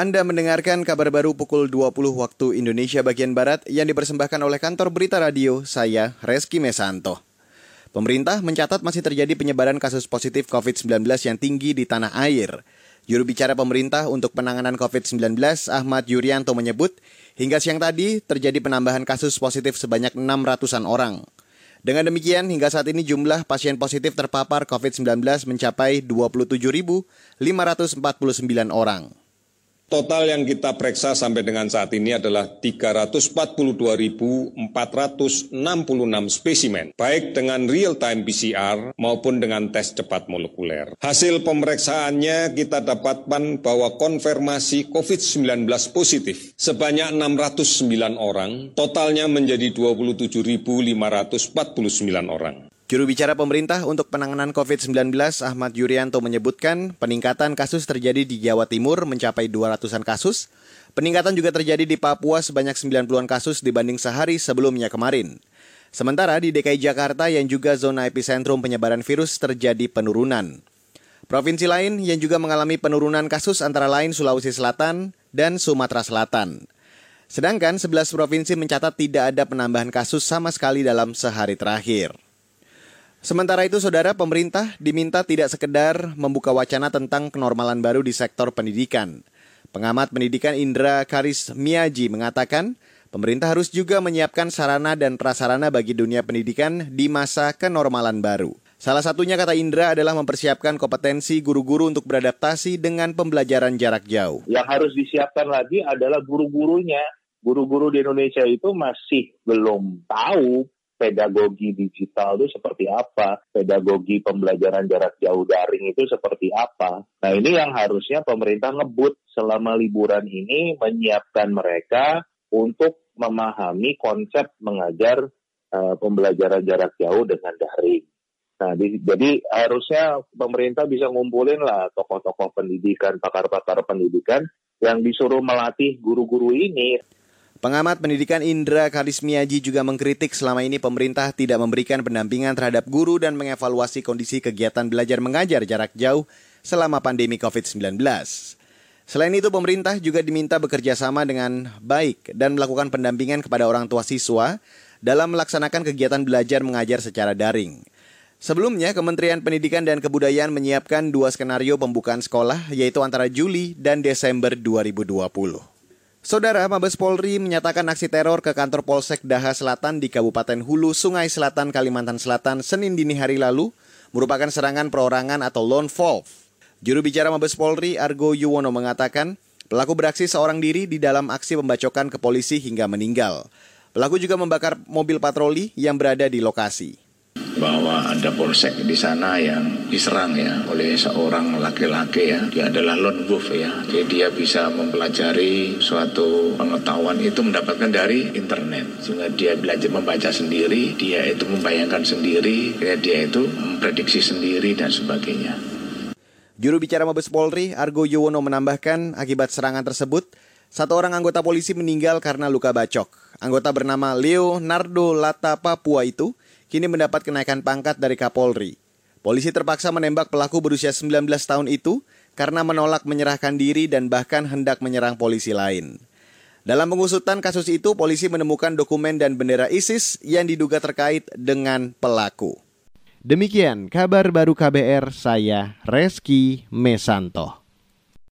Anda mendengarkan kabar baru pukul 20 waktu Indonesia bagian Barat yang dipersembahkan oleh kantor berita radio saya, Reski Mesanto. Pemerintah mencatat masih terjadi penyebaran kasus positif COVID-19 yang tinggi di tanah air. Juru bicara pemerintah untuk penanganan COVID-19, Ahmad Yuryanto menyebut, hingga siang tadi terjadi penambahan kasus positif sebanyak 600-an orang. Dengan demikian, hingga saat ini jumlah pasien positif terpapar COVID-19 mencapai 27.549 orang. Total yang kita periksa sampai dengan saat ini adalah 342.466 spesimen, baik dengan real-time PCR maupun dengan tes cepat molekuler. Hasil pemeriksaannya kita dapatkan bahwa konfirmasi COVID-19 positif sebanyak 609 orang, totalnya menjadi 27.549 orang. Juru bicara pemerintah untuk penanganan COVID-19 Ahmad Yuryanto menyebutkan peningkatan kasus terjadi di Jawa Timur mencapai 200-an kasus. Peningkatan juga terjadi di Papua sebanyak 90-an kasus dibanding sehari sebelumnya kemarin. Sementara di DKI Jakarta yang juga zona epicentrum penyebaran virus terjadi penurunan. Provinsi lain yang juga mengalami penurunan kasus antara lain Sulawesi Selatan dan Sumatera Selatan. Sedangkan 11 provinsi mencatat tidak ada penambahan kasus sama sekali dalam sehari terakhir. Sementara itu, saudara pemerintah diminta tidak sekedar membuka wacana tentang kenormalan baru di sektor pendidikan. Pengamat pendidikan Indra Karis Miyaji mengatakan, pemerintah harus juga menyiapkan sarana dan prasarana bagi dunia pendidikan di masa kenormalan baru. Salah satunya kata Indra adalah mempersiapkan kompetensi guru-guru untuk beradaptasi dengan pembelajaran jarak jauh. Yang harus disiapkan lagi adalah guru-gurunya. Guru-guru di Indonesia itu masih belum tahu pedagogi digital itu seperti apa, pedagogi pembelajaran jarak jauh daring itu seperti apa. Nah ini yang harusnya pemerintah ngebut selama liburan ini menyiapkan mereka untuk memahami konsep mengajar uh, pembelajaran jarak jauh dengan daring. Nah, di, jadi harusnya pemerintah bisa ngumpulin lah tokoh-tokoh pendidikan, pakar-pakar pendidikan yang disuruh melatih guru-guru ini. Pengamat pendidikan Indra Karismiaji juga mengkritik selama ini pemerintah tidak memberikan pendampingan terhadap guru dan mengevaluasi kondisi kegiatan belajar mengajar jarak jauh selama pandemi COVID-19. Selain itu, pemerintah juga diminta bekerja sama dengan baik dan melakukan pendampingan kepada orang tua siswa dalam melaksanakan kegiatan belajar mengajar secara daring. Sebelumnya, Kementerian Pendidikan dan Kebudayaan menyiapkan dua skenario pembukaan sekolah, yaitu antara Juli dan Desember 2020. Saudara Mabes Polri menyatakan aksi teror ke kantor Polsek Daha Selatan di Kabupaten Hulu, Sungai Selatan, Kalimantan Selatan, Senin dini hari lalu merupakan serangan perorangan atau lone wolf. Juru bicara Mabes Polri Argo Yuwono mengatakan, pelaku beraksi seorang diri di dalam aksi pembacokan ke polisi hingga meninggal. Pelaku juga membakar mobil patroli yang berada di lokasi bahwa ada polsek di sana yang diserang ya oleh seorang laki-laki ya. Dia adalah lone wolf ya. Jadi dia bisa mempelajari suatu pengetahuan itu mendapatkan dari internet. Sehingga dia belajar membaca sendiri dia itu membayangkan sendiri ya dia itu memprediksi sendiri dan sebagainya. Juru bicara Mabes Polri Argo Yuwono menambahkan akibat serangan tersebut satu orang anggota polisi meninggal karena luka bacok. Anggota bernama Leonardo Lata Papua itu kini mendapat kenaikan pangkat dari Kapolri. Polisi terpaksa menembak pelaku berusia 19 tahun itu karena menolak menyerahkan diri dan bahkan hendak menyerang polisi lain. Dalam pengusutan kasus itu, polisi menemukan dokumen dan bendera ISIS yang diduga terkait dengan pelaku. Demikian kabar baru KBR, saya Reski Mesanto.